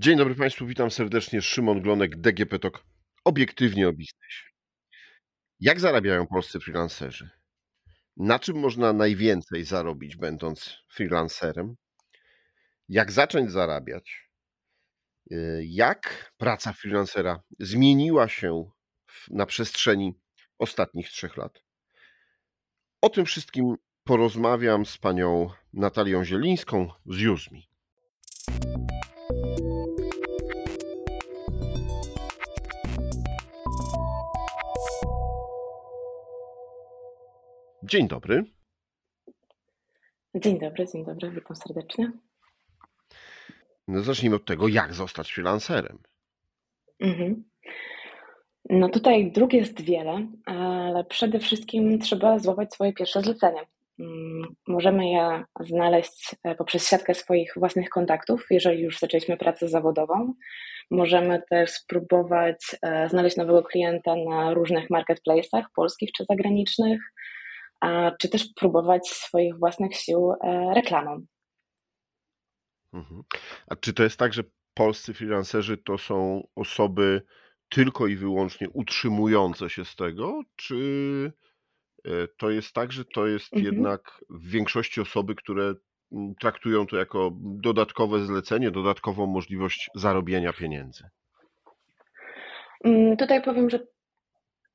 Dzień dobry Państwu, witam serdecznie. Szymon Glonek, DGP TOK. Obiektywnie o biznesie. Jak zarabiają polscy freelancerzy? Na czym można najwięcej zarobić, będąc freelancerem? Jak zacząć zarabiać? Y, jak praca freelancera zmieniła się na przestrzeni ostatnich trzech lat? O tym wszystkim porozmawiam z panią Natalią Zielińską z Józmi. Dzień dobry. Dzień dobry, dzień dobry, witam serdecznie. No zacznijmy od tego, jak zostać freelancerem. Mhm. No tutaj dróg jest wiele, ale przede wszystkim trzeba złapać swoje pierwsze zlecenie. Mm, możemy je znaleźć e, poprzez siatkę swoich własnych kontaktów, jeżeli już zaczęliśmy pracę zawodową. Możemy też spróbować e, znaleźć nowego klienta na różnych marketplace'ach, polskich czy zagranicznych czy też próbować swoich własnych sił e, reklamą. Mhm. A czy to jest tak, że polscy freelancerzy to są osoby tylko i wyłącznie utrzymujące się z tego, czy e, to jest tak, że to jest mhm. jednak w większości osoby, które traktują to jako dodatkowe zlecenie, dodatkową możliwość zarobienia pieniędzy? Mm, tutaj powiem, że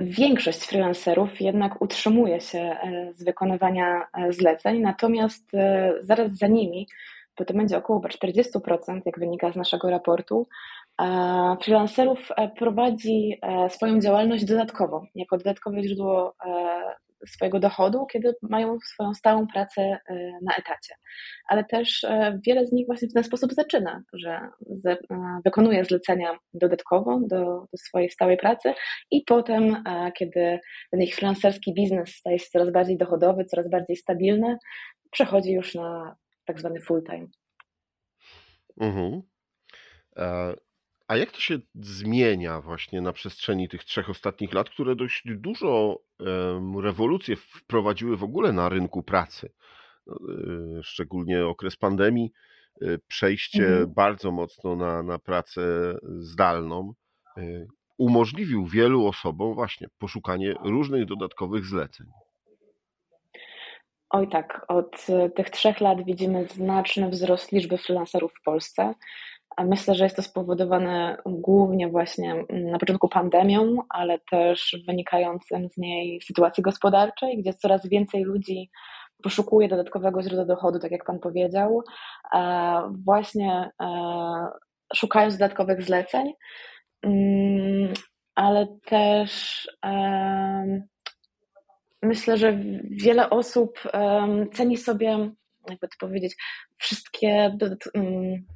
Większość freelancerów jednak utrzymuje się e, z wykonywania e, zleceń, natomiast e, zaraz za nimi, bo to będzie około 40%, jak wynika z naszego raportu, freelancerów prowadzi swoją działalność dodatkowo, jako dodatkowe źródło swojego dochodu, kiedy mają swoją stałą pracę e, na etacie. Ale też e, wiele z nich właśnie w ten sposób zaczyna, że e, wykonuje zlecenia dodatkowo do, do swojej stałej pracy i potem, kiedy ten ich freelancerski biznes staje się coraz bardziej dochodowy, coraz bardziej stabilny, przechodzi już na tak zwany full time. Mhm. A jak to się zmienia właśnie na przestrzeni tych trzech ostatnich lat, które dość dużo rewolucji wprowadziły w ogóle na rynku pracy? No, y, szczególnie okres pandemii, y, przejście mhm. bardzo mocno na, na pracę zdalną y, umożliwił wielu osobom właśnie poszukanie różnych dodatkowych zleceń. Oj tak, od tych trzech lat widzimy znaczny wzrost liczby freelancerów w Polsce. Myślę, że jest to spowodowane głównie właśnie mm, na początku pandemią, ale też wynikającym z niej sytuacji gospodarczej, gdzie coraz więcej ludzi poszukuje dodatkowego źródła dochodu, tak jak Pan powiedział, e, właśnie e, szukając dodatkowych zleceń, mm, ale też e, myślę, że wiele osób ceni sobie, jakby to powiedzieć, wszystkie mm,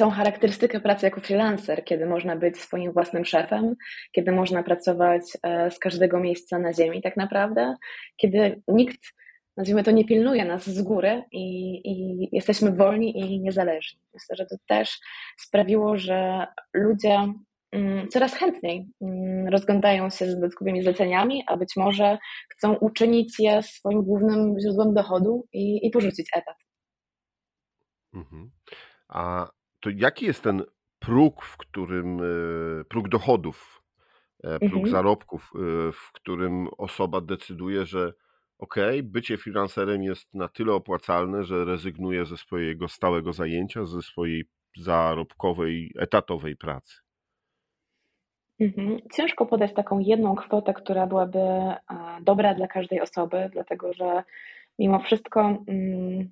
całą charakterystykę pracy jako freelancer, kiedy można być swoim własnym szefem, kiedy można pracować e, z każdego miejsca na ziemi tak naprawdę, kiedy nikt, nazwijmy to, nie pilnuje nas z góry i, i jesteśmy wolni i niezależni. Myślę, że to też sprawiło, że ludzie mm, coraz chętniej mm, rozglądają się z dodatkowymi zleceniami, a być może chcą uczynić je swoim głównym źródłem dochodu i, i porzucić etat. Mhm. A to jaki jest ten próg, w którym e, próg dochodów, e, próg mhm. zarobków, e, w którym osoba decyduje, że ok, bycie freelancerem jest na tyle opłacalne, że rezygnuje ze swojego stałego zajęcia, ze swojej zarobkowej, etatowej pracy? Mhm. Ciężko podać taką jedną kwotę, która byłaby dobra dla każdej osoby, dlatego że mimo wszystko mm,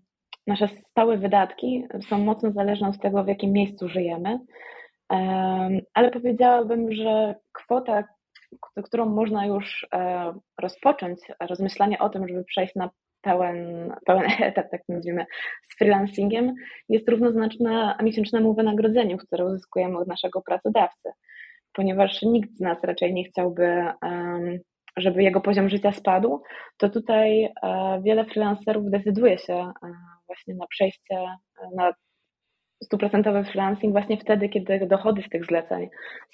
nasze stałe wydatki są mocno zależne od tego, w jakim miejscu żyjemy, ale powiedziałabym, że kwota, którą można już e, rozpocząć rozmyślanie o tym, żeby przejść na pełen, pełen etat, tak nazwijmy, z freelancingiem, jest równoznaczna miesięcznemu wynagrodzeniu, które uzyskujemy od naszego pracodawcy, ponieważ nikt z nas raczej nie chciałby żeby jego poziom życia spadł, to tutaj e, wiele freelancerów decyduje się e, właśnie na przejście e, na stuprocentowy freelancing właśnie wtedy, kiedy dochody z tych zleceń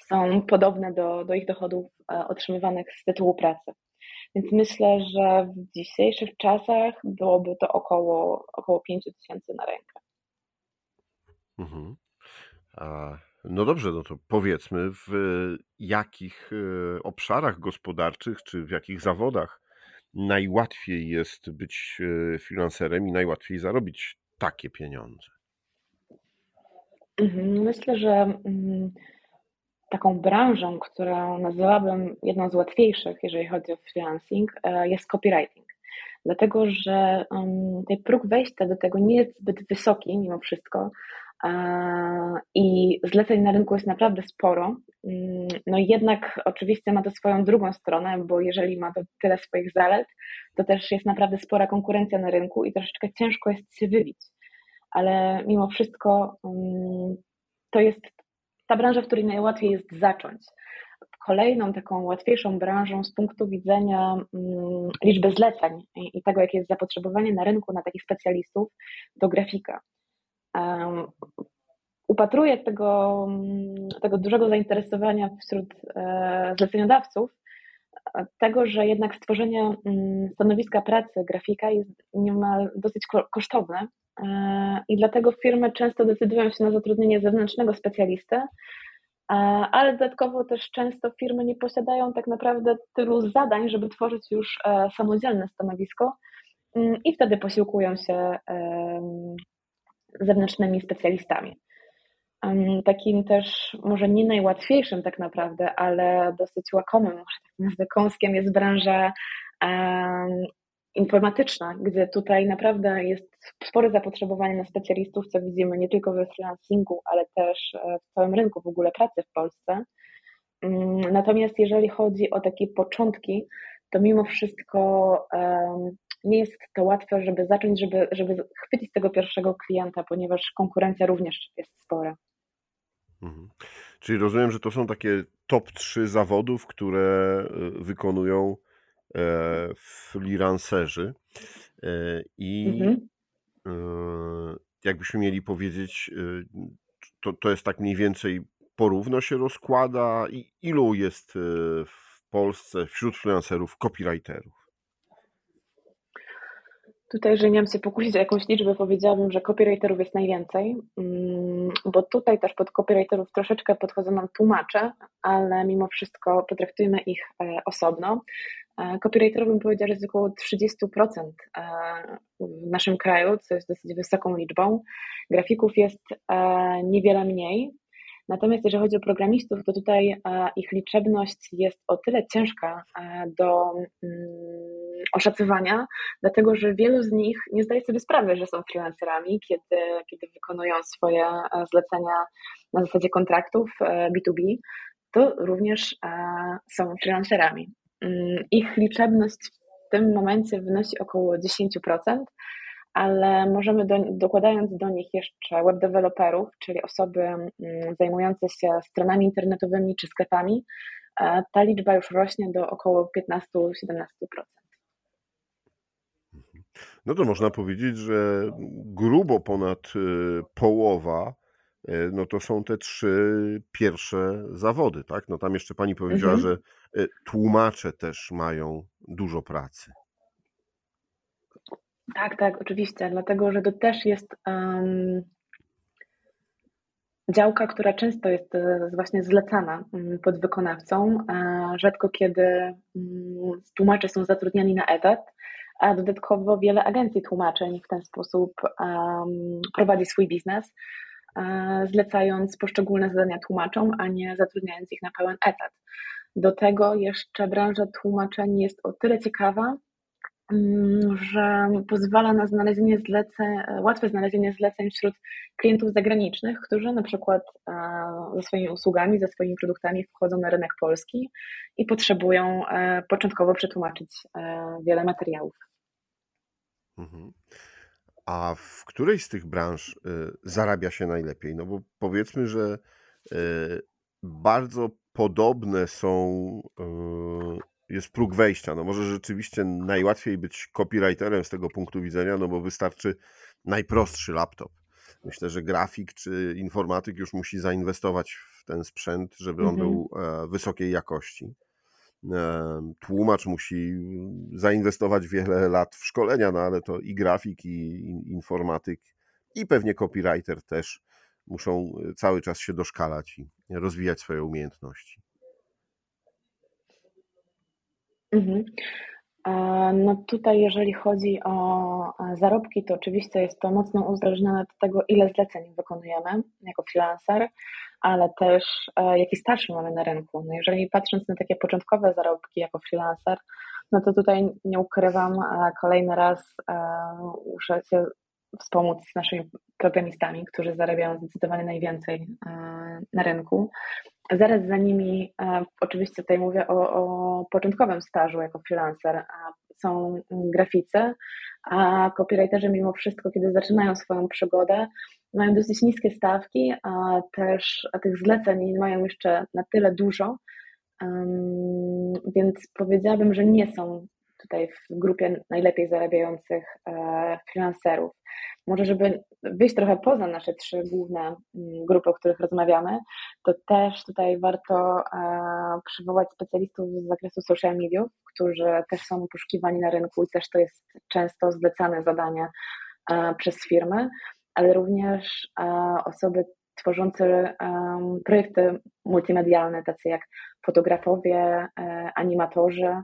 są podobne do, do ich dochodów otrzymywanych z tytułu pracy. Więc myślę, że w dzisiejszych czasach byłoby to około, około 5 tysięcy na rękę. Mhm. A, no dobrze, no to powiedzmy, w jakich e, obszarach gospodarczych czy w jakich zawodach najłatwiej jest być e, freelancerem i najłatwiej zarobić takie pieniądze? Mhm, myślę, że mm, taką branżą, którą nazwałabym jedną z łatwiejszych, jeżeli chodzi o freelancing, e, jest copywriting. Dlatego, że ten próg wejścia do tego nie jest zbyt wysoki mimo wszystko i zleceń na rynku jest naprawdę sporo. Mm, no jednak oczywiście ma to swoją drugą stronę, bo jeżeli ma to tyle swoich zalet, to też jest naprawdę spora konkurencja na rynku i troszeczkę ciężko jest się wybić. Ale mimo wszystko mm, to jest ta branża, w której najłatwiej jest zacząć. Kolejną taką łatwiejszą branżą z punktu widzenia mm, liczby zleceń i tego, jakie jest zapotrzebowanie na rynku na takich specjalistów, to grafika. Upatruję tego, mm, tego dużego zainteresowania wśród e, zleceniodawców, tego, że jednak stworzenie mm, stanowiska pracy grafika jest niemal dosyć kosztowne e, i dlatego firmy często decydują się na zatrudnienie zewnętrznego specjalisty, e, ale dodatkowo też często firmy nie posiadają tak naprawdę tylu zadań, żeby tworzyć już samodzielne stanowisko mm, i wtedy posiłkują się zewnętrznymi specjalistami. Takim też, może nie najłatwiejszym tak naprawdę, ale dosyć łakomym, może tak nazwę kąskiem, jest branża informatyczna, gdzie tutaj naprawdę jest spore zapotrzebowanie na specjalistów, co widzimy nie tylko we freelancingu, ale też e, w całym rynku w ogóle pracy w Polsce. Natomiast jeżeli chodzi o takie początki, to mimo wszystko nie jest to łatwe, żeby zacząć, żeby, żeby chwycić tego pierwszego klienta, ponieważ konkurencja również jest spora. Mhm. Czyli rozumiem, że to są takie top 3 zawodów, które e, wykonują e, freelancerzy. E, I mhm. jakbyśmy mieli powiedzieć, to, to jest tak mniej więcej porówno się rozkłada. I ilu jest w Polsce wśród freelancerów copywriterów? Tutaj, jeżeli miałam się pokusić o jakąś liczbę, powiedziałabym, że copywriterów jest najwięcej, mm, bo tutaj też pod copywriterów troszeczkę podchodzą nam tłumacze, ale mimo wszystko potraktujmy ich e, osobno. E, copywriterów bym powiedziała, że jest około 30% e, w naszym kraju, co jest dosyć wysoką liczbą. Grafików jest niewiele mniej, Natomiast jeżeli chodzi o programistów, to tutaj ich liczebność jest o tyle ciężka do mm, oszacowania, dlatego że wielu z nich nie zdaje sobie sprawy, że są freelancerami, kiedy, kiedy wykonują swoje e, zlecenia na zasadzie kontraktów B2B, to również są freelancerami. Mm, ich liczebność w tym momencie wynosi około 10%, ale możemy do, dokładając do nich jeszcze web developerów, czyli osoby mm, zajmujące się stronami internetowymi czy sklepami, e, ta liczba już rośnie do około 15-17%. No to można powiedzieć, że grubo ponad y, połowa y, no to są te trzy pierwsze zawody, tak? No tam jeszcze pani powiedziała, mhm. że y, tłumacze też mają dużo pracy. Tak, tak, oczywiście, dlatego że to też jest um, działka, która często jest e, właśnie zlecana mm, pod wykonawcą. Rzadko kiedy um, tłumacze są zatrudniani na etat, a dodatkowo wiele agencji tłumaczeń w ten sposób um, prowadzi swój biznes, e, zlecając poszczególne zadania tłumaczom, a nie zatrudniając ich na pełen etat. Do tego jeszcze branża tłumaczeń jest o tyle ciekawa, że pozwala na znalezienie zleceń, łatwe znalezienie zleceń wśród klientów zagranicznych, którzy na przykład e, ze swoimi usługami, ze swoimi produktami wchodzą na rynek polski i potrzebują e, początkowo przetłumaczyć e, wiele materiałów. Mhm. A w której z tych branż zarabia się najlepiej? No bo powiedzmy, że bardzo podobne są jest próg wejścia. No może rzeczywiście najłatwiej być copywriterem z tego punktu widzenia, no bo wystarczy najprostszy laptop. Myślę, że grafik czy informatyk już musi zainwestować w ten sprzęt, żeby on mhm. był e, wysokiej jakości. E, tłumacz musi zainwestować wiele lat w szkolenia, no ale to i grafik, i informatyk, i pewnie copywriter też muszą cały czas się doszkalać i rozwijać swoje umiejętności. Mhm. No tutaj, jeżeli chodzi o zarobki, to oczywiście jest to mocno uzależnione od tego, ile zleceń wykonujemy jako freelancer, ale też e, jaki staż mamy na rynku. No jeżeli patrząc na takie początkowe zarobki jako freelancer, no to tutaj nie ukrywam, kolejny raz e, muszę się wspomóc z naszymi programistami, którzy zarabiają zdecydowanie najwięcej e, na rynku. Zaraz za nimi, e, oczywiście tutaj mówię o, o początkowym stażu jako freelancer, są graficy, a copywriterzy mimo wszystko, kiedy zaczynają swoją przygodę, mają dosyć niskie stawki, a też a tych zleceń nie mają jeszcze na tyle dużo, więc powiedziałabym, że nie są tutaj w grupie najlepiej zarabiających e, freelancerów. Może, żeby wyjść trochę poza nasze trzy główne mm, grupy, o których rozmawiamy, to też tutaj warto e, przywołać specjalistów z zakresu social mediów, którzy też są poszukiwani na rynku i też to jest często zlecane zadanie e, przez firmy, ale również osoby tworzące projekty multimedialne, tacy jak fotografowie, animatorzy,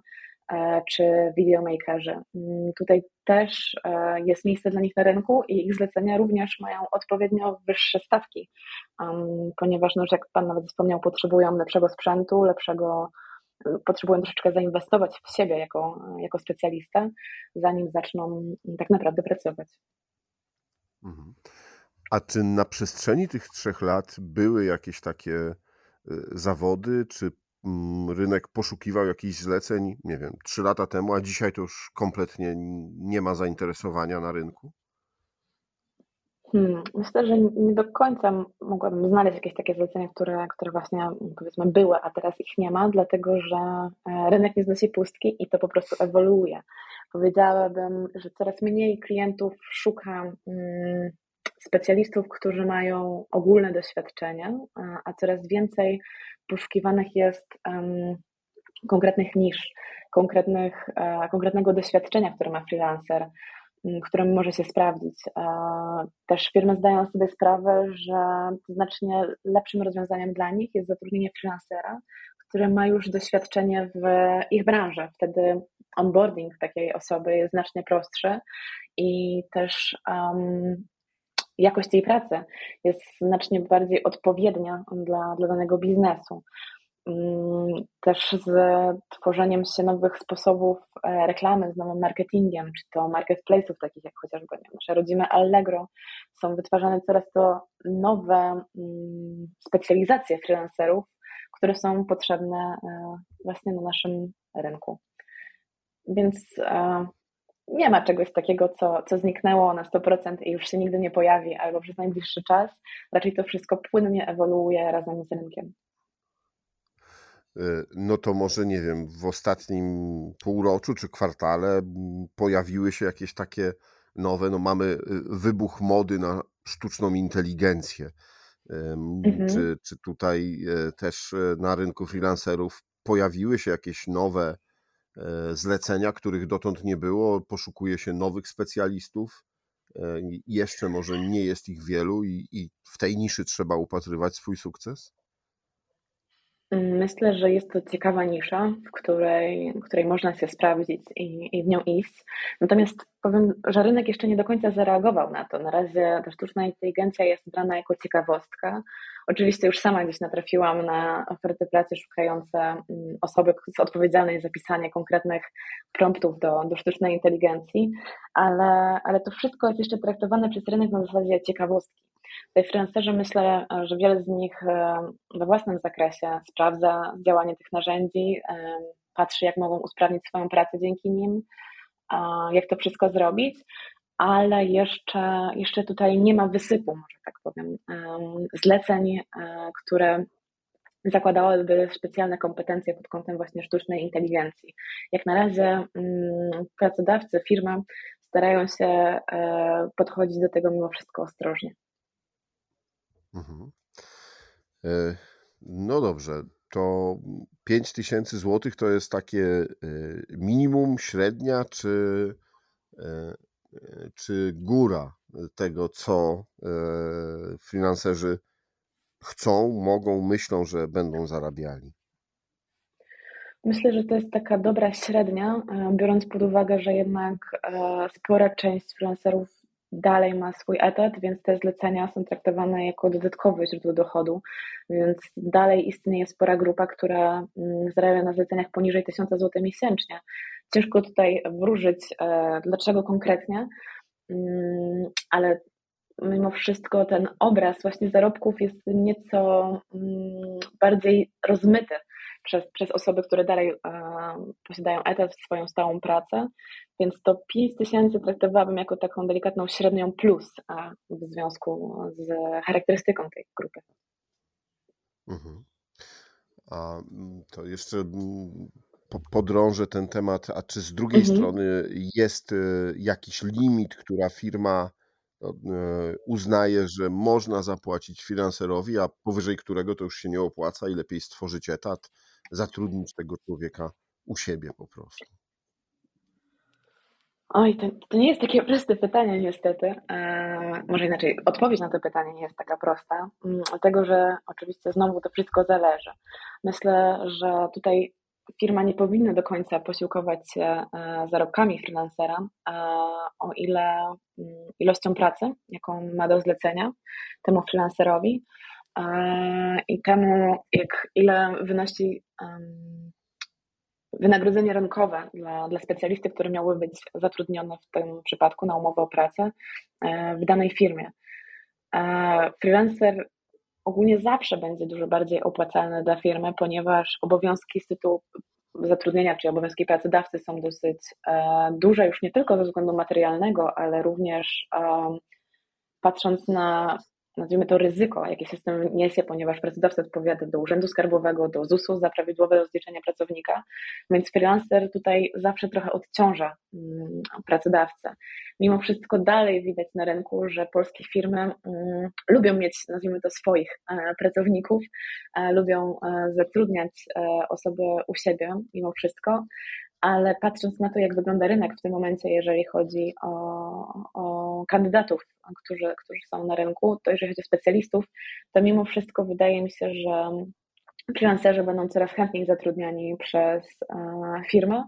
czy videomakerzy. Mm, tutaj też e, jest miejsce dla nich na rynku i ich zlecenia również mają odpowiednio wyższe stawki, ponieważ, no, jak Pan nawet wspomniał, potrzebują lepszego sprzętu, lepszego, potrzebują troszeczkę zainwestować w siebie jako, jako specjalista, zanim zaczną tak naprawdę pracować. Mhm. A czy na przestrzeni tych trzech lat były jakieś takie y, zawody, czy Mm, rynek poszukiwał jakichś zleceń, nie wiem, trzy lata temu, a dzisiaj to już kompletnie nie ma zainteresowania na rynku? Hmm, myślę, że nie do końca mogłabym znaleźć jakieś takie zlecenia, które, które właśnie powiedzmy były, a teraz ich nie ma, dlatego że e, rynek nie znosi pustki i to po prostu ewoluuje. Powiedziałabym, że coraz mniej klientów szuka mm, specjalistów, którzy mają ogólne doświadczenie, a coraz więcej poszukiwanych jest konkretnych nisz, konkretnych, e, konkretnego doświadczenia, które ma freelancer, którym może się sprawdzić. E, też firmy zdają sobie sprawę, że znacznie lepszym rozwiązaniem dla nich jest zatrudnienie freelancera, który ma już doświadczenie w ich branży. Wtedy onboarding takiej osoby jest znacznie prostszy i też um, jakość jej pracy jest znacznie bardziej odpowiednia dla, dla danego biznesu. Mm, też z tworzeniem się nowych sposobów e, reklamy, z nowym marketingiem, czy to marketplace'ów takich jak chociażby nasze rodzime Allegro, są wytwarzane coraz to nowe mm, specjalizacje freelancerów, które są potrzebne e, właśnie na naszym rynku. Więc e, nie ma czegoś takiego, co, co zniknęło na 100% i już się nigdy nie pojawi, albo przez najbliższy czas. Raczej to wszystko płynnie ewoluuje razem z rynkiem. Y, no to może nie wiem, w ostatnim półroczu czy kwartale pojawiły się jakieś takie nowe, no mamy y, wybuch mody na sztuczną inteligencję. Mhm. Czy, czy tutaj y, też na rynku freelancerów pojawiły się jakieś nowe zlecenia, których dotąd nie było. Poszukuje się nowych specjalistów. E, jeszcze może nie jest ich wielu i, i w tej niszy trzeba upatrywać swój sukces? Myślę, że jest to ciekawa nisza, w której, w której można się sprawdzić i, i w nią iść. Natomiast powiem, że rynek jeszcze nie do końca zareagował na to. Na razie ta sztuczna inteligencja jest brana jako ciekawostka. Oczywiście już sama gdzieś natrafiłam na oferty pracy szukające mm, osoby odpowiedzialnej za pisanie konkretnych promptów do, do sztucznej inteligencji, ale, ale to wszystko jest jeszcze traktowane przez rynek na zasadzie ciekawostki. Tutaj freelancerzy myślę, że wiele z nich e, we własnym zakresie sprawdza działanie tych narzędzi, e, patrzy, jak mogą usprawnić swoją pracę dzięki nim, jak to wszystko zrobić, ale jeszcze, jeszcze tutaj nie ma wysypu, może tak powiem, zleceń, e, które zakładałyby specjalne kompetencje pod kątem właśnie sztucznej inteligencji. Jak na razie mm, pracodawcy, firmy starają się podchodzić do tego mimo wszystko ostrożnie. Mhm. E, no dobrze, to 5000 zł to jest takie e, minimum, średnia czy, e, czy góra tego, co freelancerzy chcą, mogą, myślą, że będą zarabiali? Myślę, że to jest taka dobra średnia, biorąc pod uwagę, że jednak spora część freelancerów dalej ma swój etat, więc te zlecenia są traktowane jako dodatkowe źródło dochodu, więc dalej istnieje spora grupa, która mm, zarabia na zleceniach poniżej 1000 zł miesięcznie. Ciężko tutaj wróżyć, e, dlaczego konkretnie, mm, ale mimo wszystko ten obraz właśnie zarobków jest nieco mm, bardziej rozmyty przez, przez osoby, które dalej e, posiadają etat, swoją stałą pracę, więc to 5 tysięcy traktowałabym jako taką delikatną średnią plus e, w związku z charakterystyką tej grupy. Mhm. A mm, to jeszcze mm, podrążę ten temat, a czy z drugiej mhm. strony jest e, jakiś limit, która firma no, uznaje, że można zapłacić finanserowi, a powyżej którego to już się nie opłaca i lepiej stworzyć etat, zatrudnić tego człowieka u siebie po prostu? Oj, to, to nie jest takie proste pytanie niestety. E, może inaczej, odpowiedź na to pytanie nie jest taka prosta, mm, dlatego że oczywiście znowu to wszystko zależy. Myślę, że tutaj firma nie powinna do końca posiłkować się e, zarobkami freelancera, o ile mm, ilością pracy, jaką ma do zlecenia temu freelancerowi i temu, jak, ile wynosi wynagrodzenie rynkowe dla, dla specjalisty, który miałby być zatrudniony w tym przypadku na umowę o pracę w danej firmie. Freelancer ogólnie zawsze będzie dużo bardziej opłacalny dla firmy, ponieważ obowiązki z tytułu zatrudnienia, czy obowiązki pracodawcy są dosyć e, duże już nie tylko ze względu materialnego, ale również e, patrząc na nazwijmy to ryzyko, jakie system niesie, ponieważ pracodawca odpowiada do Urzędu Skarbowego, do ZUS-u za prawidłowe rozliczenie pracownika, więc freelancer tutaj zawsze trochę odciąża mm, pracodawcę. Mimo wszystko dalej widać na rynku, że polskie firmy mm, lubią mieć, nazwijmy to, swoich e, pracowników, e, lubią e, zatrudniać osoby u siebie mimo wszystko, ale patrząc na to, jak wygląda rynek w tym momencie, jeżeli chodzi o, o kandydatów, którzy, którzy są na rynku, to jeżeli chodzi o specjalistów, to mimo wszystko wydaje mi się, że freelancerzy będą coraz chętniej zatrudniani przez e, firmy,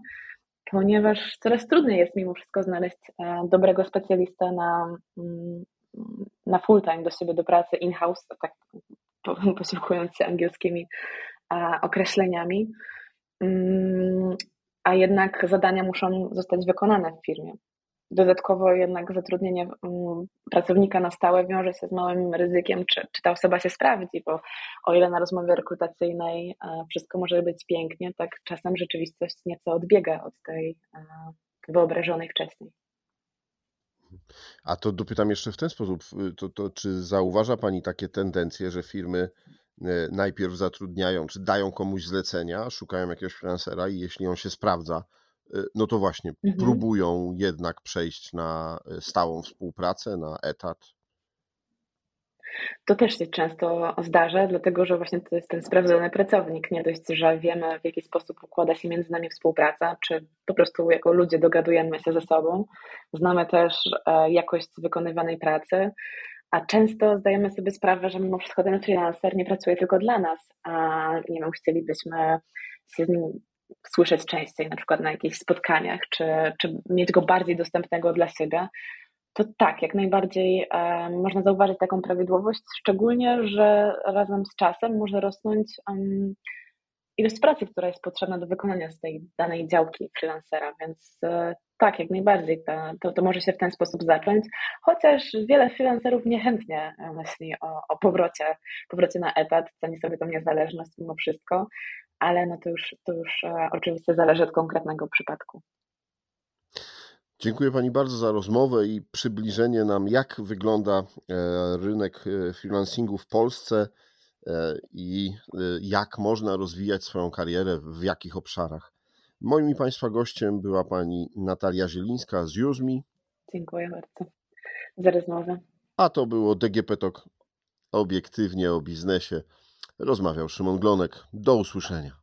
ponieważ coraz trudniej jest mimo wszystko znaleźć e, dobrego specjalistę na, mm, na full time do siebie do pracy in-house, tak posiłkując się angielskimi e, określeniami. A jednak zadania muszą zostać wykonane w firmie. Dodatkowo jednak zatrudnienie mm, pracownika na stałe wiąże się z małym ryzykiem, czy, czy ta osoba się sprawdzi, bo o ile na rozmowie rekrutacyjnej e, wszystko może być pięknie, tak czasem rzeczywistość nieco odbiega od tej e, wyobrażonej wcześniej. A to dopytam jeszcze w ten sposób, to, to czy zauważa Pani takie tendencje, że firmy najpierw zatrudniają, czy dają komuś zlecenia, szukają jakiegoś freelancera i jeśli on się sprawdza, e, no to właśnie mhm. próbują jednak przejść na e, stałą współpracę, na etat. To też się często zdarza, dlatego że właśnie to jest ten sprawdzony pracownik. Nie dość, że wiemy, w jaki sposób układa się między nami współpraca, czy po prostu jako ludzie dogadujemy się ze sobą. Znamy też jakość wykonywanej pracy, a często zdajemy sobie sprawę, że mimo wszystko ten freelancer nie pracuje tylko dla nas, a nie wiem, chcielibyśmy się z nim słyszeć częściej, na przykład na jakichś spotkaniach, czy, czy mieć go bardziej dostępnego dla siebie, to tak, jak najbardziej e, można zauważyć taką prawidłowość, szczególnie, że razem z czasem może rosnąć um, ilość pracy, która jest potrzebna do wykonania z tej danej działki freelancera, więc e, tak, jak najbardziej to, to, to, może się w ten sposób zacząć, chociaż wiele freelancerów niechętnie myśli o, o powrocie, powrocie na etat, ceni sobie tą niezależność mimo wszystko, ale no to już, to już e, oczywiście zależy od konkretnego przypadku. Dziękuję Pani bardzo za rozmowę i przybliżenie nam, jak wygląda e, rynek freelancingu w Polsce i jak można rozwijać swoją karierę, w jakich obszarach. Moim i Państwa gościem była pani Natalia Zielińska z Józmi. Dziękuję bardzo za rozmowę. A to było DGP Talk obiektywnie o biznesie. Rozmawiał Szymon Glonek. Do usłyszenia.